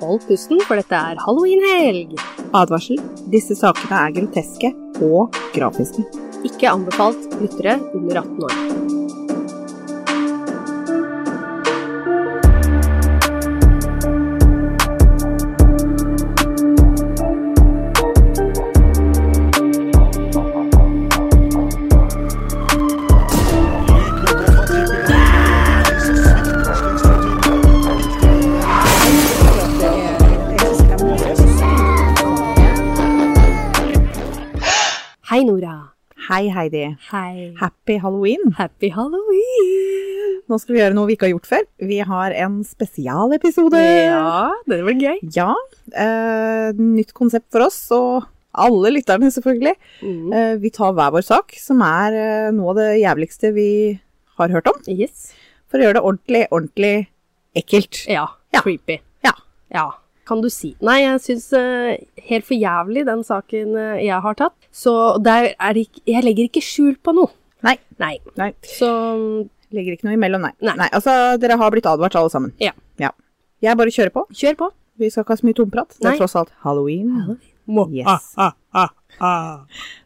Hold pusten, for dette er halloweenhelg. Advarsel. Disse sakene er groteske og grafiske. Ikke anbefalt lyttere under 18 år. Hei, Heidi. Hei. Happy halloween. Happy halloween. Nå skal vi gjøre noe vi ikke har gjort før. Vi har en spesialepisode. Ja, det blir gøy. Ja, eh, nytt konsept for oss, og alle lytterne selvfølgelig. Mm. Eh, vi tar hver vår sak, som er eh, noe av det jævligste vi har hørt om, Yes. for å gjøre det ordentlig, ordentlig ekkelt. Ja. Ja. Creepy. Ja. Ja. Kan du si. Nei, jeg syns eh, helt for jævlig den saken eh, jeg har tatt. Så der er det ikke Jeg legger ikke skjul på noe. Nei. Nei. Nei, Så legger ikke noe imellom, nei. Nei. altså, dere har blitt advart alle sammen. Ja. ja. Jeg bare kjører på. kjør på. Vi skal ikke ha så mye tomprat. Det Nei. er tross alt halloween. Yes.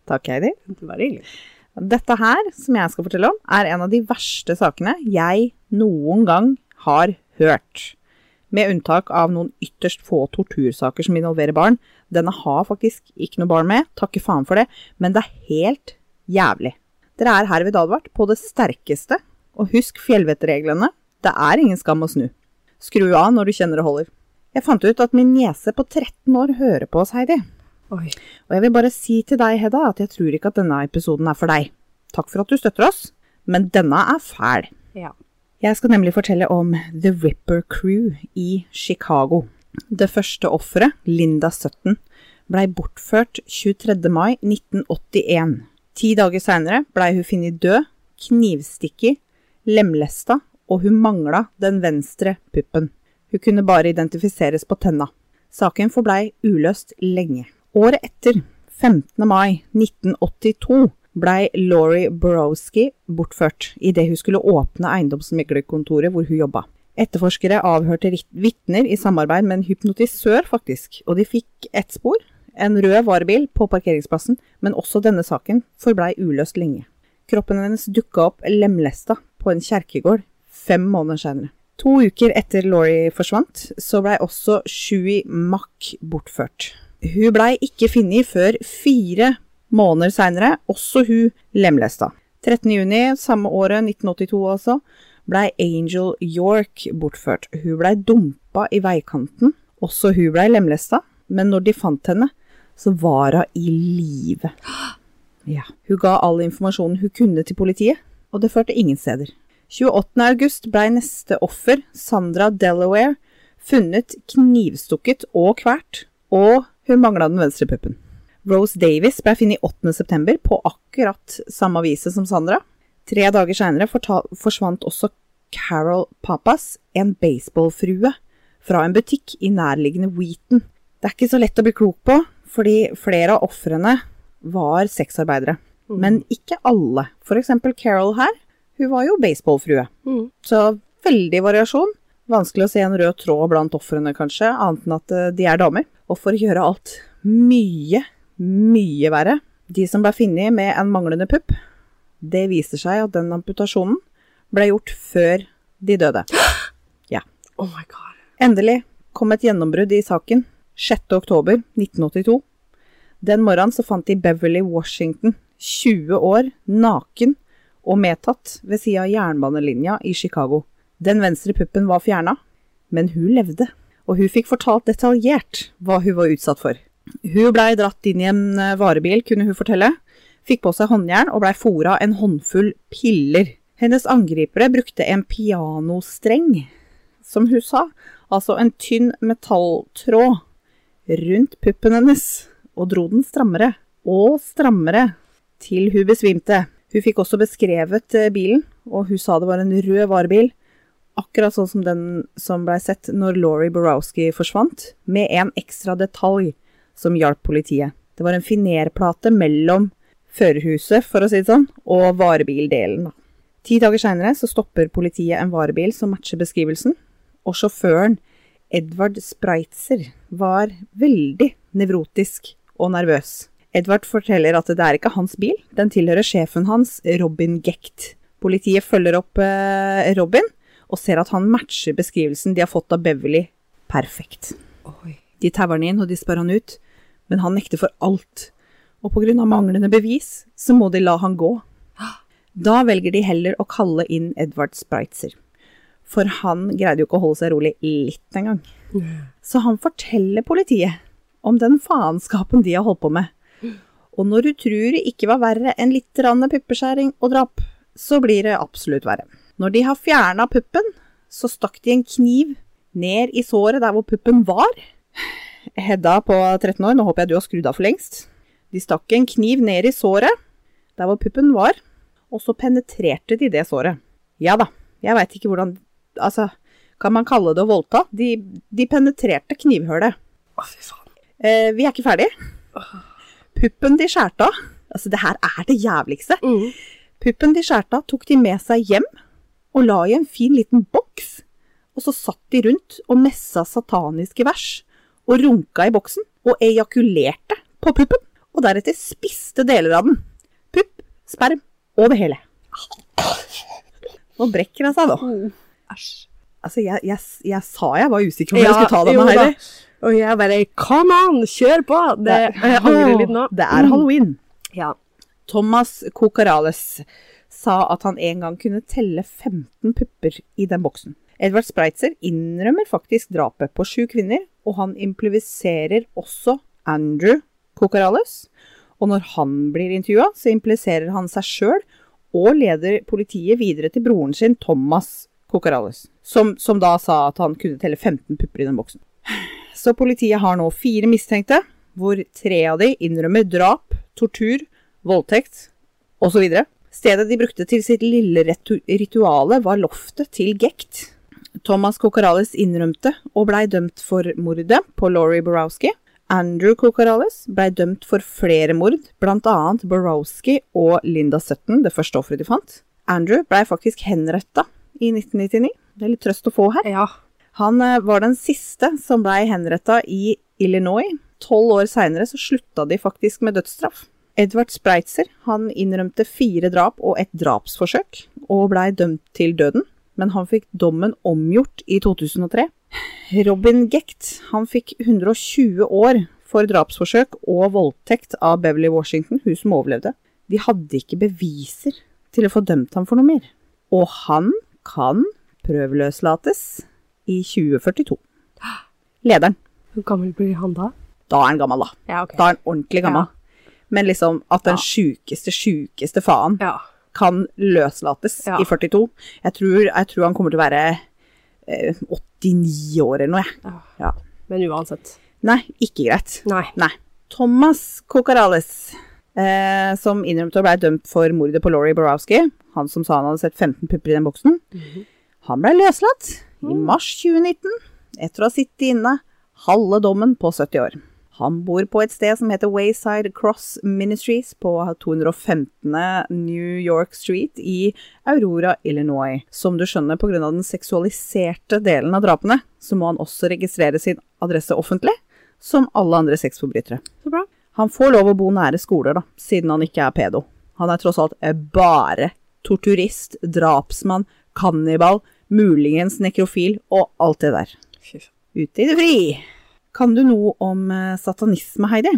Takk, Heidi. Det var hyggelig. Dette her, som jeg skal fortelle om, er en av de verste sakene jeg noen gang har hørt. Med unntak av noen ytterst få tortursaker som involverer barn. Denne har faktisk ikke noe barn med, takke faen for det, men det er helt jævlig. Dere er herved advart på det sterkeste, og husk fjellvettreglene. Det er ingen skam å snu. Skru av når du kjenner det holder. Jeg fant ut at min niese på 13 år hører på oss, Heidi. Oi. Og jeg vil bare si til deg, Hedda, at jeg tror ikke at denne episoden er for deg. Takk for at du støtter oss, men denne er fæl. Ja. Jeg skal nemlig fortelle om The Ripper Crew i Chicago. Det første offeret, Linda Sutton, blei bortført 23. mai 1981. Ti dager seinere blei hun funnet død, knivstikket, lemlesta, og hun mangla den venstre puppen. Hun kunne bare identifiseres på tenna. Saken forblei uløst lenge. Året etter, 15. mai 1982, blei Laurie Borowski bortført idet hun skulle åpne eiendomsmeglerkontoret hvor hun jobba. Etterforskere avhørte vitner i samarbeid med en hypnotisør, faktisk, og de fikk ett spor, en rød varebil på parkeringsplassen, men også denne saken forblei uløst lenge. Kroppen hennes dukka opp lemlesta på en kjerkegård fem måneder senere. To uker etter Laurie forsvant, så blei også Shui Mack bortført. Hun blei ikke funnet før fire måneder seinere, også hun lemlesta. 13. juni samme året, 1982 altså, blei Angel York bortført. Hun blei dumpa i veikanten, også hun blei lemlesta, men når de fant henne, så var hun i live. Ja. Hun ga all informasjonen hun kunne til politiet, og det førte ingen steder. 28. august blei neste offer, Sandra Delaware, funnet knivstukket og kvert, og hun mangla den venstre puppen. Rose Davis ble funnet 8. september på akkurat samme viset som Sandra. Tre dager seinere forsvant også Carol Papas, en baseballfrue, fra en butikk i nærliggende Wheaton. Det er ikke så lett å bli klok på, fordi flere av ofrene var sexarbeidere. Men ikke alle. For eksempel Carol her, hun var jo baseballfrue. Mm. Så veldig variasjon. Vanskelig å se en rød tråd blant ofrene, kanskje, annet enn at eh, de er damer. Og for å gjøre alt mye, mye verre, de som ble funnet med en manglende pupp, det viser seg at den amputasjonen ble gjort før de døde. Oh my god. Endelig kom et gjennombrudd i saken 6. oktober 1982. Den morgenen så fant de Beverly Washington, 20 år, naken og medtatt ved sida av jernbanelinja i Chicago. Den venstre puppen var fjerna, men hun levde, og hun fikk fortalt detaljert hva hun var utsatt for. Hun blei dratt inn i en eh, varebil, kunne hun fortelle, fikk på seg håndjern og blei fora en håndfull piller. Hennes angripere brukte en pianostreng, som hun sa altså en tynn metalltråd rundt puppen hennes, og dro den strammere og strammere til hun besvimte. Hun fikk også beskrevet eh, bilen, og hun sa det var en rød varebil, akkurat sånn som den som blei sett når Laurie Borowski forsvant, med en ekstra detalj som hjalp politiet. Det var en finerplate mellom førerhuset, for å si det sånn, og varebildelen. da. Ti dager seinere stopper politiet en varebil som matcher beskrivelsen, og sjåføren, Edvard Spreitzer, var veldig nevrotisk og nervøs. Edvard forteller at det er ikke hans bil, den tilhører sjefen hans, Robin Gecht. Politiet følger opp eh, Robin, og ser at han matcher beskrivelsen de har fått av Beverly, perfekt. De tauer han inn, og de spør han ut, men han nekter for alt. Og av manglende bevis, så må de la han gå. Da velger de heller å kalle inn Edvard Spreitzer. For han greide jo ikke å holde seg rolig litt engang. Så han forteller politiet om den faenskapen de har holdt på med. Og når du tror det ikke var verre enn litt puppeskjæring og drap, så blir det absolutt verre. Når de har fjerna puppen, så stakk de en kniv ned i såret der hvor puppen var. Hedda på 13 år, nå håper jeg du har skrudd av for lengst. De stakk en kniv ned i såret der hvor puppen var, og så penetrerte de det såret. Ja da, jeg veit ikke hvordan Altså, kan man kalle det å voldta? De, de penetrerte knivhølet. Å, fy faen. Eh, vi er ikke ferdig. Puppen de skjærte av Altså, det her er det jævligste. Mm. Puppen de skjærte av, tok de med seg hjem og la i en fin liten boks. Og så satt de rundt og messa sataniske vers og runka i boksen og ejakulerte på puppen. Og deretter spiste deler av den. Pupp, sperm og det hele. Nå brekker han seg, da. Æsj. Altså, jeg, jeg, jeg sa jeg var usikker på om jeg skulle ta denne da. her. Og jeg bare Come on, kjør på! Det, jeg angrer litt nå. Det er halloween. Ja. Thomas Cocarales sa at han en gang kunne telle 15 pupper i den boksen. Edvard Spreitzer innrømmer faktisk drapet på sju kvinner, og han impliserer også Andrew Kokarales. Og når han blir intervjua, så impliserer han seg sjøl og leder politiet videre til broren sin, Thomas Kokarales, som, som da sa at han kunne telle 15 pupper i den boksen. Så politiet har nå fire mistenkte, hvor tre av de innrømmer drap, tortur, voldtekt osv. Stedet de brukte til sitt lille ritu rituale, var loftet til Gekt. Thomas Cocorales innrømte og blei dømt for mordet på Laurie Borowski. Andrew Cocorales blei dømt for flere mord, blant annet Borowski og Linda Sutton, det første offeret de fant. Andrew blei faktisk henretta i 1999. Det er litt trøst å få her. ja. Han eh, var den siste som blei henretta i Illinois. Tolv år seinere så slutta de faktisk med dødsstraff. Edvard Spreitzer han innrømte fire drap og et drapsforsøk, og blei dømt til døden, men han fikk dommen omgjort i 2003. Robin Gecht han fikk 120 år for drapsforsøk og voldtekt av Beverly Washington, hun som overlevde. De hadde ikke beviser til å få dømt ham for noe mer. Og han kan prøveløslates i 2042. Lederen. Hvor gammel blir han da? Da er han gammel, da. Ja, okay. Da er han ordentlig gammel. Men liksom at den Ja. sjukeste, sjukeste faen Ja. Kan løslates Ja. i 42. Jeg tror, jeg tror han kommer til å være eh, 89 år eller noe, jeg. ja. Ja. Men uansett. Nei, ikke greit. Nei. Nei. Thomas Kokarales, eh, som innrømte å ble dømt for mordet på Laurie Borowski, han som sa han hadde sett 15 pupper i den boksen, han ble løslatt i mars 2019 etter å ha sittet inne halve dommen på 70 år. Han bor på et sted som heter Wayside Cross Ministries på 215. New York Street i Aurora, Illinois. Som du skjønner, pga. den seksualiserte delen av drapene, så må han også registrere sin adresse offentlig, som alle andre sexforbrytere. Så bra. Han får lov å bo nære skoler, da, siden han ikke er pedo. Han er tross alt bare torturist, drapsmann, kannibal, muligens nekrofil og alt det der. Ute i det fri! Kan du noe om eh, satanisme, Heidi?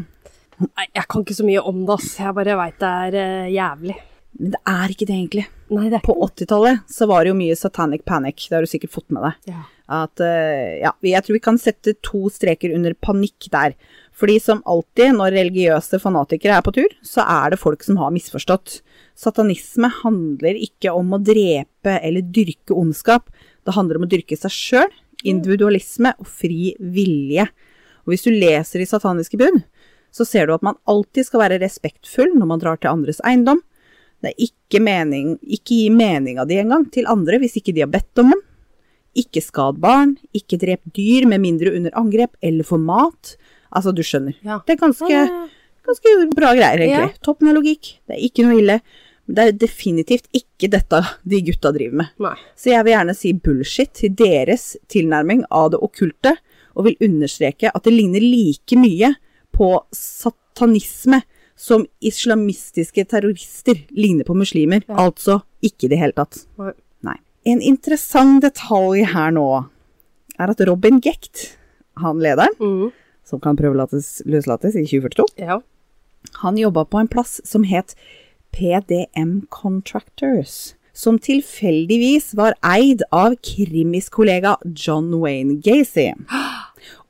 Nei, jeg kan ikke så mye om det, ass. Jeg bare veit det er uh, jævlig. Men det er ikke det, egentlig. Nei, det På 80-tallet så var det jo mye satanic panic, det har du sikkert fått med deg. Ja. At, uh, ja, jeg tror vi kan sette to streker under panikk der. Fordi som alltid når religiøse fanatikere er på tur, så er det folk som har misforstått. Satanisme handler ikke om å drepe eller dyrke ondskap. Det handler om å dyrke seg sjøl individualisme og fri vilje. Og hvis du leser i sataniske bud, så ser du at man alltid skal være respektfull når man drar til andres eiendom. Det er ikke mening, ikke gi meninga di engang til andre hvis ikke de har bedt om den. Ikke skad barn, ikke drep dyr med mindre under angrep eller for mat. Altså, du skjønner. Ja. Det er ganske, ganske bra greier, egentlig. Ja. Toppen av logikk. Det er ikke noe ille. Men det er definitivt ikke dette de gutta driver med. Nei. Så jeg vil gjerne si bullshit til deres tilnærming av det okkulte, og vil understreke at det ligner like mye på satanisme som islamistiske terrorister ligner på muslimer. Ja. Altså ikke i det hele tatt. Nei. Nei. En interessant detalj her nå er at Robin Gecht, han lederen, Mm. som kan prøvelates løslates i 2042, Ja. han jobba på en plass som het PDM Contractors, som tilfeldigvis var eid av Krimis kollega John Wayne Gacy.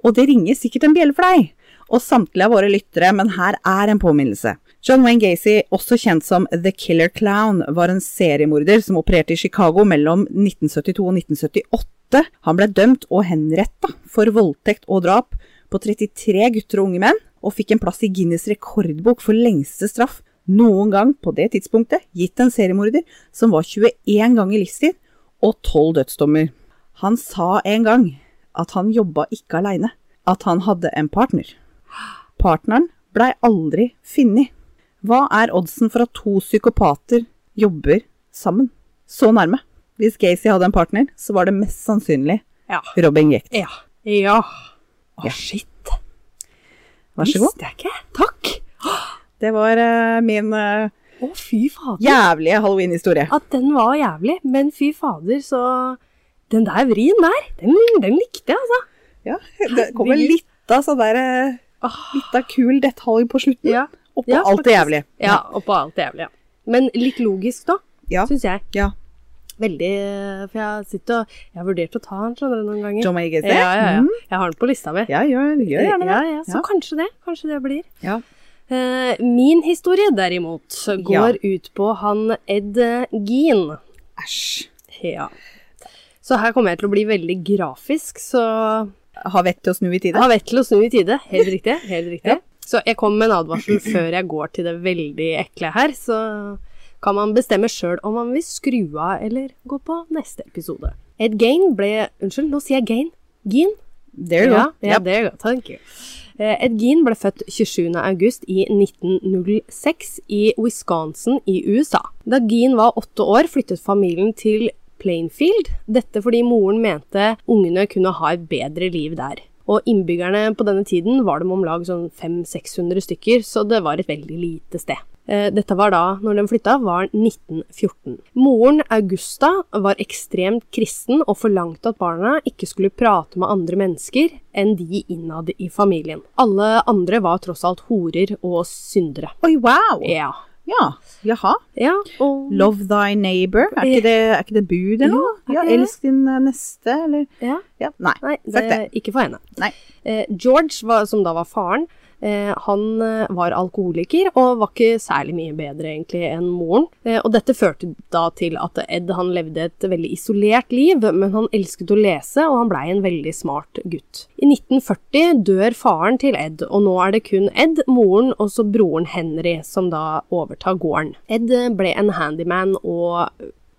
Og det ringer sikkert en bjelle for deg, og samtlige av våre lyttere, men her er en påminnelse. John Wayne Gacy, også kjent som The Killer Clown, var en seriemorder som opererte i Chicago mellom 1972 og 1978. Han ble dømt og henretta for voldtekt og drap på 33 gutter og unge menn, og fikk en plass i Guinness rekordbok for lengste straff noen gang på det tidspunktet gitt en seriemorder som var 21 ganger livstid og 12 dødsdommer. Han sa en gang at han jobba ikke aleine, at han hadde en partner. Partneren blei aldri funnet. Hva er oddsen for at to psykopater jobber sammen? Så nærme. Hvis Gacy hadde en partner, så var det mest sannsynlig Ja. Robin Gecht. Ja. Ja. Å, shit. Vær så god. Visste jeg ikke. Takk. Det var uh, min uh, Å, fy fader. jævlige halloween-historie. At den var jævlig, men fy fader, så Den der vrien der, den, den likte jeg, altså. Ja, det kommer litt av sånn der uh, Litt av kul detalj på slutten. Ja. Oppå Ja, alt det jævlige. Ja, oppå alt det jævlige. Men litt logisk, da, Ja. syns jeg. ja. Veldig For jeg sitter og Jeg har vurdert å ta den, skjønner du, noen ganger. John? Ja, ja, ja. Mm. Jeg har den på lista mi. Ja, gjør, gjør gjerne det. Ja, ja, så kanskje det. Kanskje det blir. Ja. Eh, min historie, derimot, går ut på han Ed Gein. Æsj. Ja. Så her kommer jeg til å bli veldig grafisk, så Har vett til å snu i tide. har vett til å snu i tide. Helt riktig. Helt riktig. Ja. Så jeg kommer med en advarsel før jeg går til det veldig ekle her, så kan man bestemme sjøl om man vil skru av eller gå på neste episode. Ed Gain ble Unnskyld, nå sier jeg Gain. Gein? There you ja, yeah, Ja, there you go. Thank you. Eh, Ed Gein ble født 27. august i 1906 i Wisconsin i USA. Da Gein var åtte år, flyttet familien til Plainfield. Dette fordi moren mente ungene kunne ha et bedre liv der. Og innbyggerne på denne tiden var det om lag sånn 500-600 stykker, så det var et veldig lite sted. Eh, Dette var da, når de flytta, var 1914. Moren, Augusta, var ekstremt kristen og forlangte at barna ikke skulle prate med andre mennesker enn de innad i familien. Alle andre var tross alt horer og syndere. Oi, wow! Ja. Ja, jaha. ja og Love thy neighbor, er ikke det, er ikke det bud eller noe? Ja, elsk din eh, neste, eller? Ja. Ja, nei, Nei, det, ikke for henne. Nei. Eh, George, som da var faren, han eh, var alkoholiker og var ikke særlig mye bedre egentlig enn moren. Eh, og dette førte da til at Ed han levde et veldig isolert liv, men han elsket å lese, og han blei en veldig smart gutt. I 1940 dør faren til Ed, og nå er det kun Ed, moren og så broren Henry som da overtar gården. Ed eh, ble en handyman og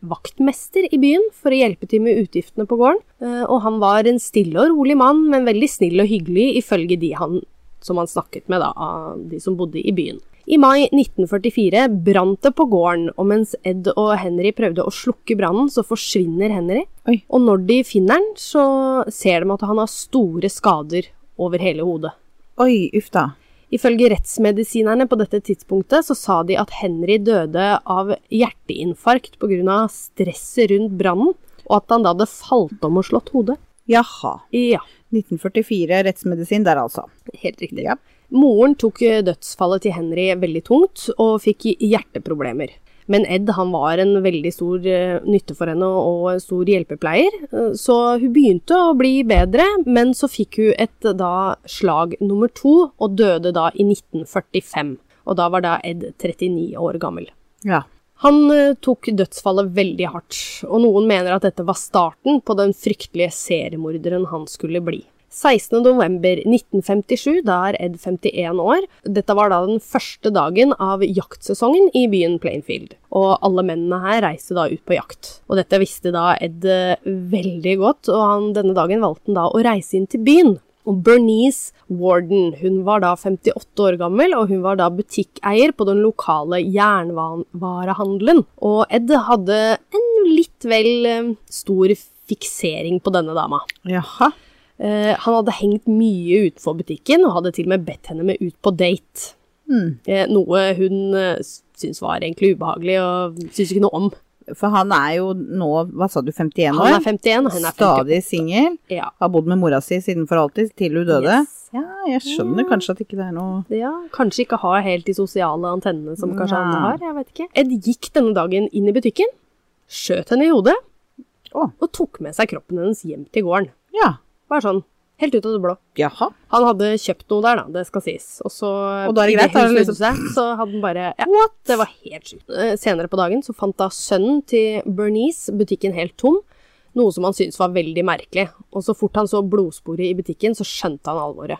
vaktmester i byen for å hjelpe til med utgiftene på gården, eh, og han var en stille og rolig mann, men veldig snill og hyggelig ifølge de han, som han snakket med, da, av de som bodde i byen. I mai 1944 brant det på gården, og mens Ed og Henry prøvde å slukke brannen, så forsvinner Henry. Oi. Og når de finner han, så ser de at han har store skader over hele hodet. Oi, uff da. Ifølge rettsmedisinerne på dette tidspunktet så sa de at Henry døde av hjerteinfarkt pga. stresset rundt brannen, og at han da hadde falt om og slått hodet. Jaha. Ja, 1944, rettsmedisin der altså. helt riktig. Ja. Moren tok eh, dødsfallet til Henry veldig tungt, og fikk hjerteproblemer. Men Ed han var en veldig stor eh, nytte for henne og en stor hjelpepleier, eh, så hun begynte å bli bedre, men så fikk hun et da slag nummer to, og døde da i 1945. Og da var da Ed 39 år gammel. Ja. Han eh, tok dødsfallet veldig hardt, og noen mener at dette var starten på den fryktelige seriemorderen han skulle bli. 16.11.1957, da er Ed 51 år. Dette var da den første dagen av jaktsesongen i byen Plainfield. Og alle mennene her reiste da ut på jakt. Og dette visste da Ed eh, veldig godt, og han, denne dagen valgte han da å reise inn til byen. Og Bernice Warden hun var da 58 år gammel, og hun var da butikkeier på den lokale jernvarehandelen. Og Ed hadde en litt vel eh, stor fiksering på denne dama. Jaha. Eh, han hadde hengt mye utenfor butikken, og hadde til og med bedt henne med ut på date. Mm. Eh, noe hun uh, syntes var egentlig ubehagelig, og syntes ikke noe om. For han er jo nå, hva sa du, 51 år? Han er 51, og hun er 58. Stadig singel. Ja. Har bodd med mora si siden for alltid, til hun døde. Yes. Ja, jeg skjønner kanskje at ikke det er noe ja, kanskje ikke har helt de sosiale antennene som kanskje Nei. andre har, jeg vet ikke. Ed gikk denne dagen inn i butikken, skjøt henne i hodet, oh. og tok med seg kroppen hennes hjem til gården. Ja. Bare sånn, helt ut av det blå. Jaha. Han hadde kjøpt noe der, da, det skal sies. Og så Og da er det greit, da, hun liksom. seg, så hadde han bare Ja, det var helt sjukt. Eh, Senere på dagen så fant da sønnen til Bernice butikken helt tom, noe som han syntes var veldig merkelig. Og så fort han så blodsporet i butikken, så skjønte han alvoret.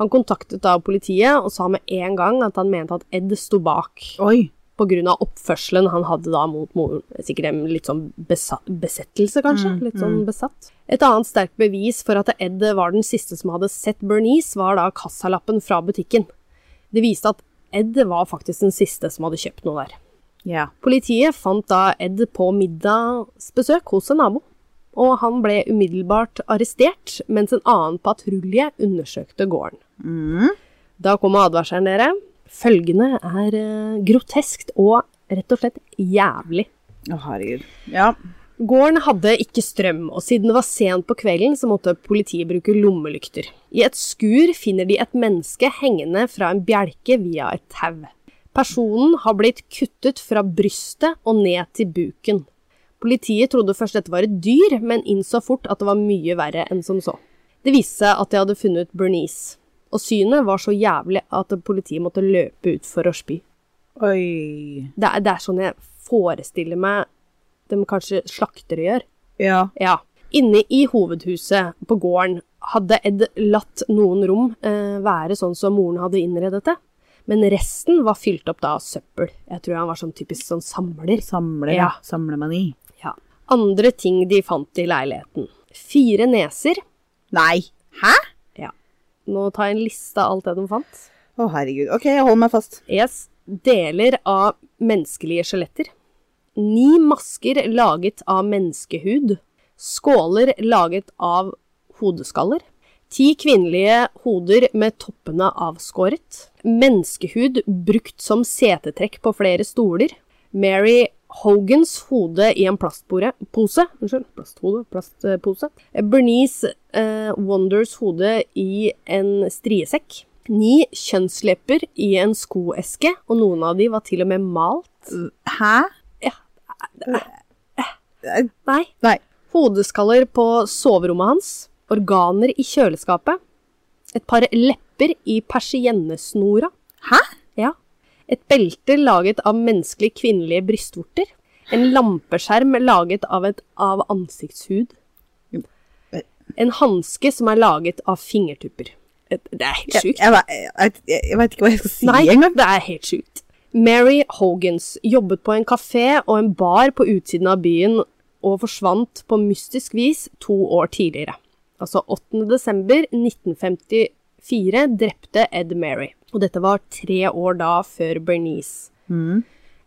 Han kontaktet da politiet og sa med en gang at han mente at Ed sto bak Oi. Av oppførselen han hadde da mot moren. Sikkert en litt sånn besa besettelse, kanskje. litt sånn besatt. Et annet sterkt bevis for at Ed var den siste som hadde sett Bernice, var da kassalappen fra butikken. Det viste at Ed var faktisk den siste som hadde kjøpt noe der. Ja. Politiet fant da Ed på middagsbesøk hos en nabo, og han ble umiddelbart arrestert, mens en annen patrulje undersøkte gården. Da kom advarselen, dere. Følgende er eh, groteskt og rett og slett jævlig. Å, herregud. Ja. Gården hadde ikke strøm, og siden det var sent på kvelden, så måtte politiet bruke lommelykter. I et skur finner de et menneske hengende fra en bjelke via et tau. Personen har blitt kuttet fra brystet og ned til buken. Politiet trodde først dette var et dyr, men innså fort at det var mye verre enn som så. Det viste seg at de hadde funnet Bernice, og synet var så jævlig at politiet måtte løpe ut for å spy. Oi. Det er, det er sånn jeg forestiller meg de kanskje slaktere gjør. Ja. Ja. Inne i hovedhuset på gården hadde Ed latt noen rom eh, være sånn som moren hadde innredet det, men resten var fylt opp da av søppel. Jeg tror han var sånn typisk sånn samler. Samler, Ja. Samlemani. Ja. Andre ting de fant i leiligheten. Fire neser. Nei. Hæ? Nå tar jeg en liste av alt det de fant. Å, herregud. Ok, jeg holder meg fast. Yes. Deler av menneskelige skjeletter. Ni masker laget av menneskehud. Skåler laget av hodeskaller. Ti kvinnelige hoder med toppene avskåret. Menneskehud brukt som setetrekk på flere stoler. Mary Hogans hode i en plastpose. Pose, unnskyld, plasthode, plastpose. Bernice eh, Wonders hode i en striesekk. Ni kjønnslepper i en skoeske, og noen av de var til og med malt. Hæ? Ja. Nei. Nei. Hodeskaller på soverommet hans. Organer i kjøleskapet. Et par lepper i persiennesnora. Hæ? Ja. Et belte laget av menneskelige kvinnelige brystvorter. En lampeskjerm laget av, et, av ansiktshud. En hanske som er laget av fingertupper. Det er helt sjukt. jeg, jeg, jeg, jeg vet ikke hva jeg skal si Nei, engang. det er helt sjukt. Mary Hogans jobbet på en kafé og en bar på utsiden av byen og forsvant på mystisk vis to år tidligere. Altså 8. desember 1954 drepte Ed Mary. Og dette var tre år da før Bernice.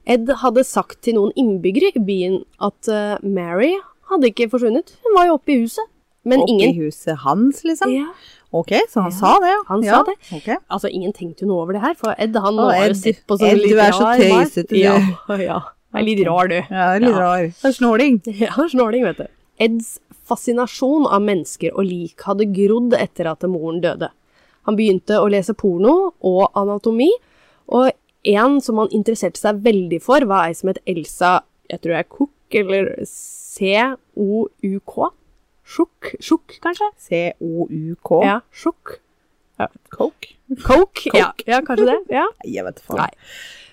Ed hadde sagt til noen innbyggere i byen at uh, Mary hadde ikke forsvunnet. Hun var jo oppe i huset. Men oppe ingen i huset hans, liksom? Ja. Ok, så han Ja, sa det, ja. han ja. sa det. Okay. Altså, ingen tenkte jo noe over det her, for Ed han Å, var jo Ed, sett på som Ed, litt du er så tøysete, du. Ja, ja. Jeg er litt rar, du. Ja, er litt rar. Det er snåling. Ja, snåling, vet du. Eds fascinasjon av mennesker og lik hadde grodd etter at moren døde. Han begynte å lese porno og anatomi, og en som han interesserte seg veldig for, var ei som het Elsa, jeg tror det er Cook, eller C-O-U-K. Sjukk, sjukk, kanskje? C-O-U-K. Ja, sjukk. Coke? Coke? Ja, ja, kanskje det. Ja. Jeg vet faen.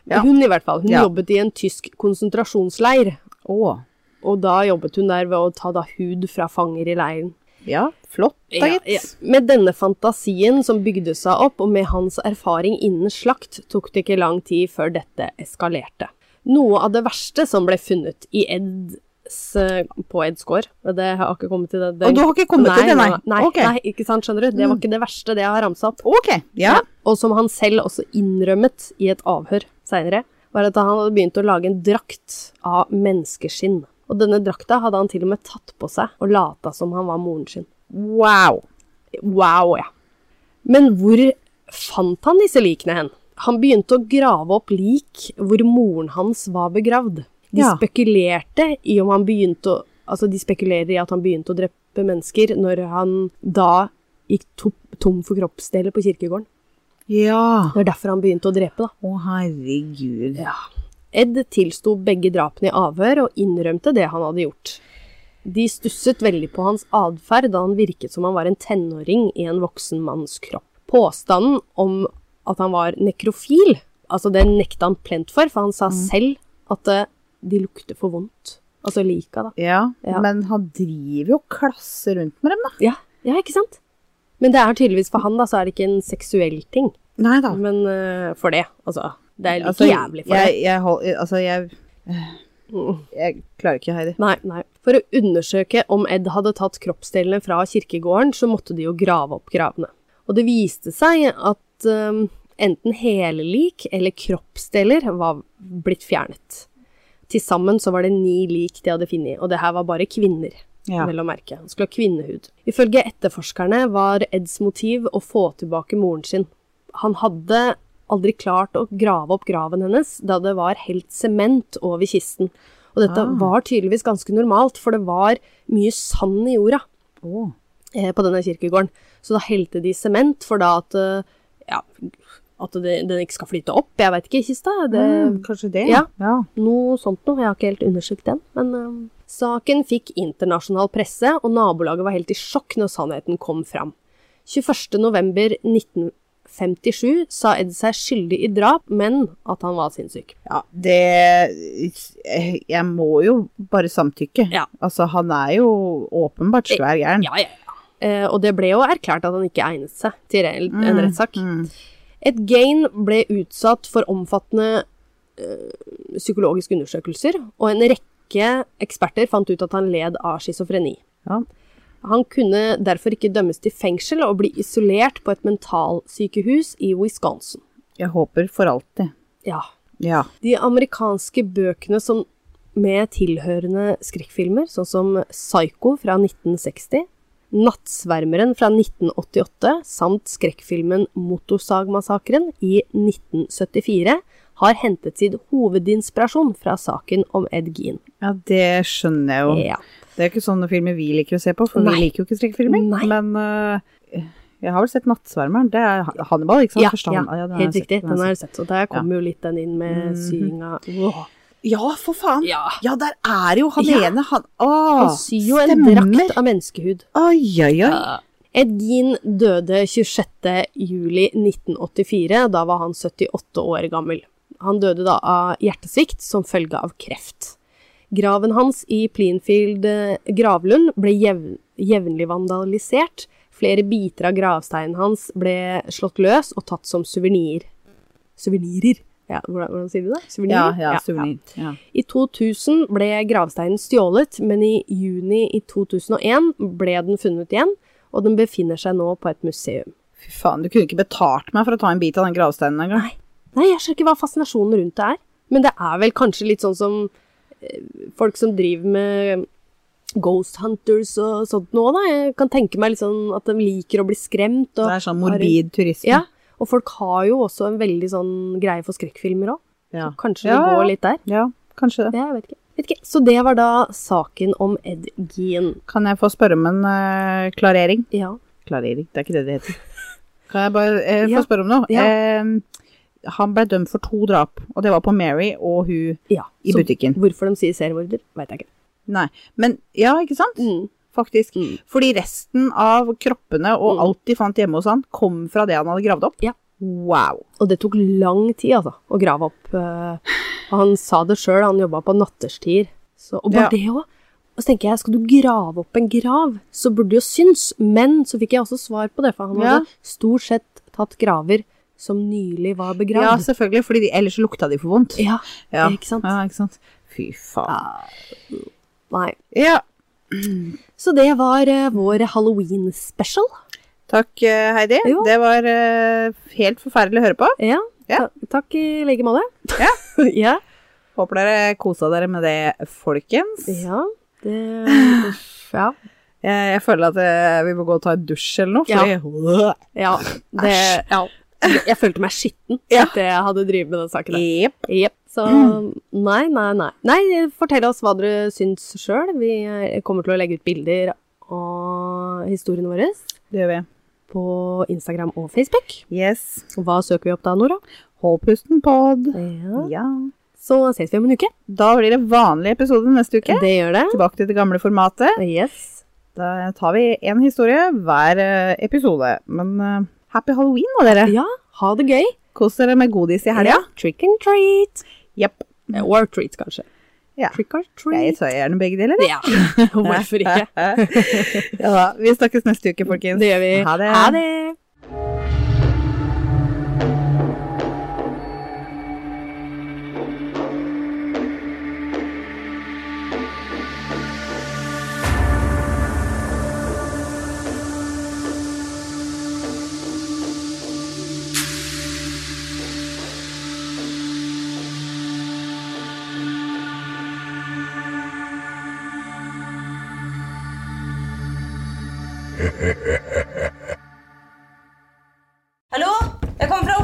Ja. Hun i hvert fall. Hun Ja. jobbet i en tysk konsentrasjonsleir. Oh. Og da jobbet hun der ved å ta da hud fra fanger i leiren. Ja, flott da, gitt. ja. Med denne fantasien som bygde seg opp, og med hans erfaring innen slakt, tok det ikke lang tid før dette eskalerte. Noe av det verste som ble funnet i Eds eh, på Eds gård, det har ikke kommet til det. det Og du har ikke kommet til det, nei? Nei, okay. nei, ikke sant, skjønner du. Det var ikke det verste, det jeg har ramsa opp. Ok, ja. Og som han selv også innrømmet i et avhør seinere, var at han hadde begynt å lage en drakt av menneskeskinn. Og denne drakta hadde han til og med tatt på seg og lata som han var moren sin. Wow. Wow, ja. Men hvor fant han disse likene hen? Han begynte å grave opp lik hvor moren hans var begravd. De Ja. spekulerte i om han begynte å Altså, de spekulerer i at han begynte å drepe mennesker når han da gikk to tom for kroppsdeler på kirkegården. Ja. Det er derfor han begynte å drepe, da. Å, herregud. Ja. Ed tilsto begge drapene i avhør og innrømte det han hadde gjort. De stusset veldig på hans atferd da han virket som han var en tenåring i en voksen manns kropp. Påstanden om at han var nekrofil, altså det nekta han plent for, for han sa selv at eh, de lukter for vondt. Altså lika, da. Ja, Ja. men han driver jo og klasser rundt med dem, da. Ja, ja, ikke sant? Men det er tydeligvis for han, da, så er det ikke en seksuell ting. Nei da. Men uh, for det, altså. Det er like Altså, jævlig for deg. jeg, jeg, hold- altså, jeg, jeg klarer ikke, Heidi. Nei, nei. For å undersøke om Ed hadde tatt kroppsdelene fra kirkegården, så måtte de jo grave opp gravene. Og det viste seg at um, enten hele lik eller kroppsdeler var blitt fjernet. Til sammen så var det ni lik de hadde funnet, og det her var bare kvinner. Ja. Vel å merke. Han skulle ha kvinnehud. Ifølge etterforskerne var Eds motiv å få tilbake moren sin. Han hadde aldri klart å grave opp graven hennes, da det var helt sement over kisten. Og dette Ah. var tydeligvis ganske normalt, for det var mye sand i jorda oh. eh, på denne kirkegården. Så da helte de sement for da at, eh, ja, at det, den ikke skal flyte opp. Jeg veit ikke, kista. Det, Mm, kanskje det? ja. ja. noe sånt noe. Jeg har ikke helt undersøkt den. Men uh, saken fikk internasjonal presse, og nabolaget var helt i sjokk når sannheten kom fram. 21.11.1957 sa Ed seg skyldig i drap, men at han var sinnssyk. Ja, det Jeg må jo bare samtykke. Ja. Altså, han er jo åpenbart svær gæren. Ja, ja, ja. Eh, og det ble jo erklært at han ikke egnet seg til en rettssak. Mm. Ed Gain ble utsatt for omfattende eh, psykologiske undersøkelser, og en rekke eksperter fant ut at han led av schizofreni. Ja. Han kunne derfor ikke dømmes til fengsel og bli isolert på et mentalsykehus i Wisconsin. Jeg håper for alltid. Ja. Ja. De amerikanske bøkene som med tilhørende skrekkfilmer, sånn som Psycho fra 1960, Nattsvermeren fra 1988 samt skrekkfilmen Motorsagmassakren i 1974 har hentet sin hovedinspirasjon fra saken om Ed Gein. ja, det skjønner jeg jo. Ja. Det er ikke sånne filmer vi liker å se på, for Nei. vi liker jo ikke skrekkfilmer. Men uh, jeg har vel sett 'Nattsvermeren'. Det er Hannibal, ikke sant? Ja, Forstand. ja, ja helt riktig. Den har jeg sett. Og der kommer jo litt den inn med Mhm. syinga. Ja, for faen! Ja. Ja, der er jo han Ja. ene, han Å, Han syr jo en drakt av menneskehud. Oi, oi, oi. Ed Gein døde 26. juli 1984. Da var han 78 år gammel. Han døde da av hjertesvikt som følge av kreft. Graven hans i Plinfield eh, gravlund ble jevn, jevnlig vandalisert. Flere biter av gravsteinen hans ble slått løs og tatt som suvenir. Suvenirer. Ja, hvordan, hvordan sier du det? Ja, Suvenirer? ja, suvenir. Ja. I 2000 ble gravsteinen stjålet, men i juni i 2001 ble den funnet igjen, og den befinner seg nå på et museum. Fy faen, du kunne ikke betalt meg for å ta en bit av den gravsteinen engang. Nei, jeg skjønner ikke hva fascinasjonen rundt det er, men det er vel kanskje litt sånn som folk som driver med ghost hunters og sånt nå, da. Jeg kan tenke meg sånn at de liker å bli skremt. Og Det er sånn morbid turisme. Ja, og folk har jo også en veldig sånn greie for skrekkfilmer òg. Ja. Kanskje Ja, det går litt der. ja, kanskje det. Ja, Jeg vet ikke. vet ikke. Så det var da saken om Ed Gein. Kan jeg få spørre om en uh, klarering? Ja. Klarering, det er ikke det det heter. Kan jeg bare uh, få spørre om noe? Ja. Eh, han ble dømt for to drap, og det var på Mary og hun ja. i Så butikken. Hvorfor de sier seriemorder, veit jeg ikke. Nei, men ja, ikke sant? Mm. Faktisk. Mm. Fordi resten av kroppene og Mm. alt de fant hjemme hos han, kom fra det han hadde gravd opp. Ja, Wow. Og det tok lang tid, altså, å grave opp. Uh, han sa det sjøl, han jobba på natterstider. Og bare Ja. det òg. Og så tenker jeg, skal du grave opp en grav, så burde det jo synes. Men så fikk jeg også svar på det, for han Ja. hadde stort sett tatt graver som nylig var Ja, selvfølgelig, fordi de, ellers lukta de for vondt. Ja, Ja. ikke sant? Ja, ikke sant. Fy faen. Nei. Ja. Så det var uh, vår halloween-special. Takk, eh, Heidi. Jo. Det var uh, helt forferdelig å høre på. Ja. Ja. Ta takk i like måte. Ja. ja. Håper dere kosa dere med det, folkens. Ja. Det Ja. Jeg, jeg føler at eh, vi må gå og ta en dusj eller noe, fordi Ja. Det Ja. Jeg følte meg skitten Ja. etter jeg hadde drevet med den saken. der. Yep. Jepp. Så nei, nei, nei. Nei, fortell oss hva dere syns sjøl. Vi kommer til å legge ut bilder av historiene våre Det gjør vi. på Instagram og Facebook. Yes. Hva søker vi opp da, Nora? Hold pusten pod. Ja. Ja. Så ses vi om en uke. Da blir det vanlig episode neste uke. Det gjør det. Tilbake til det gamle formatet. Yes. Da tar vi én historie hver eh, episode. Men eh, happy halloween da, dere. Ja, ha det gøy. Kos dere med godis i helga. Trick and treat. Jepp. Or treat, kanskje. Ja. Trick or Jeg treat. tar gjerne begge deler. Ja, hvorfor ikke? ja. Vi snakkes neste uke, folkens. Det gjør vi. Ha det. Ha det.